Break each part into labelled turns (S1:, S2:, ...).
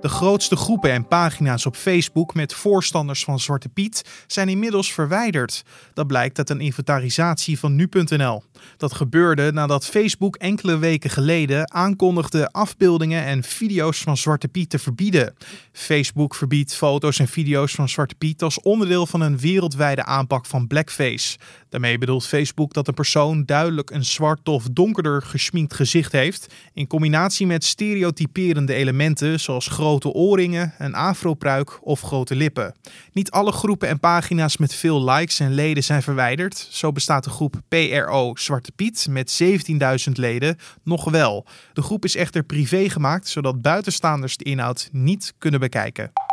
S1: De grootste groepen en pagina's op Facebook met voorstanders van Zwarte Piet zijn inmiddels verwijderd. Dat blijkt uit een inventarisatie van nu.nl. Dat gebeurde nadat Facebook enkele weken geleden aankondigde afbeeldingen en video's van Zwarte Piet te verbieden. Facebook verbiedt foto's en video's van Zwarte Piet als onderdeel van een wereldwijde aanpak van blackface. Daarmee bedoelt Facebook dat een persoon duidelijk een zwart of donkerder gesminkt gezicht heeft, in combinatie met stereotyperende elementen zoals oorringen, een afropruik of grote lippen. Niet alle groepen en pagina's met veel likes en leden zijn verwijderd. Zo bestaat de groep PRO Zwarte Piet met 17.000 leden nog wel. De groep is echter privé gemaakt, zodat buitenstaanders de inhoud niet kunnen bekijken.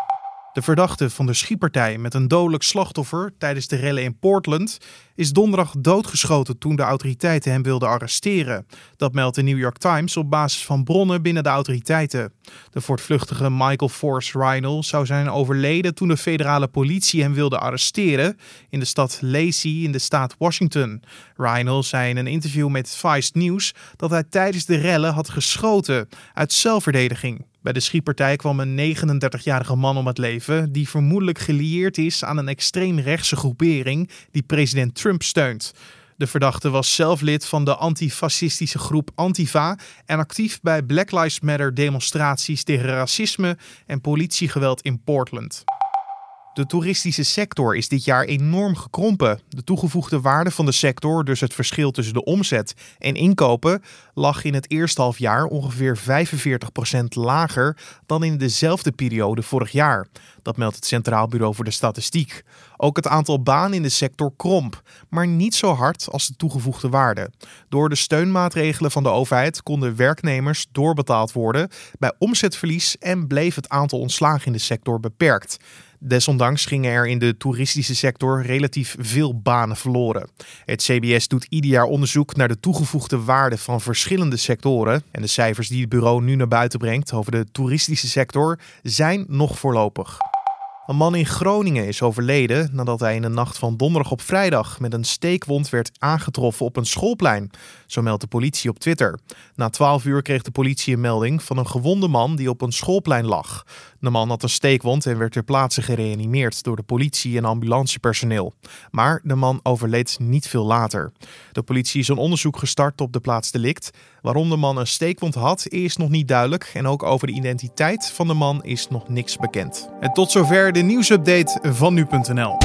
S1: De verdachte van de schietpartij met een dodelijk slachtoffer tijdens de rellen in Portland is donderdag doodgeschoten toen de autoriteiten hem wilden arresteren. Dat meldt de New York Times op basis van bronnen binnen de autoriteiten. De voortvluchtige Michael Force Rhinel zou zijn overleden toen de federale politie hem wilde arresteren in de stad Lacey in de staat Washington. Rhinel zei in een interview met Vice News dat hij tijdens de rellen had geschoten uit zelfverdediging. Bij de schietpartij kwam een 39-jarige man om het leven die vermoedelijk gelieerd is aan een extreemrechtse groepering die president Trump steunt. De verdachte was zelf lid van de antifascistische groep Antifa en actief bij Black Lives Matter demonstraties tegen racisme en politiegeweld in Portland. De toeristische sector is dit jaar enorm gekrompen. De toegevoegde waarde van de sector, dus het verschil tussen de omzet en inkopen, lag in het eerste halfjaar ongeveer 45% lager dan in dezelfde periode vorig jaar. Dat meldt het Centraal Bureau voor de Statistiek. Ook het aantal banen in de sector kromp, maar niet zo hard als de toegevoegde waarde. Door de steunmaatregelen van de overheid konden werknemers doorbetaald worden bij omzetverlies en bleef het aantal ontslagen in de sector beperkt. Desondanks gingen er in de toeristische sector relatief veel banen verloren. Het CBS doet ieder jaar onderzoek naar de toegevoegde waarde van verschillende sectoren. En de cijfers die het bureau nu naar buiten brengt over de toeristische sector zijn nog voorlopig. Een man in Groningen is overleden nadat hij in de nacht van donderdag op vrijdag met een steekwond werd aangetroffen op een schoolplein. Zo meldt de politie op Twitter. Na 12 uur kreeg de politie een melding van een gewonde man die op een schoolplein lag. De man had een steekwond en werd ter plaatse gereanimeerd door de politie en ambulancepersoneel. Maar de man overleed niet veel later. De politie is een onderzoek gestart op de plaats delict. Waarom de man een steekwond had, is nog niet duidelijk. En ook over de identiteit van de man is nog niks bekend. En tot zover de nieuwsupdate van nu.nl.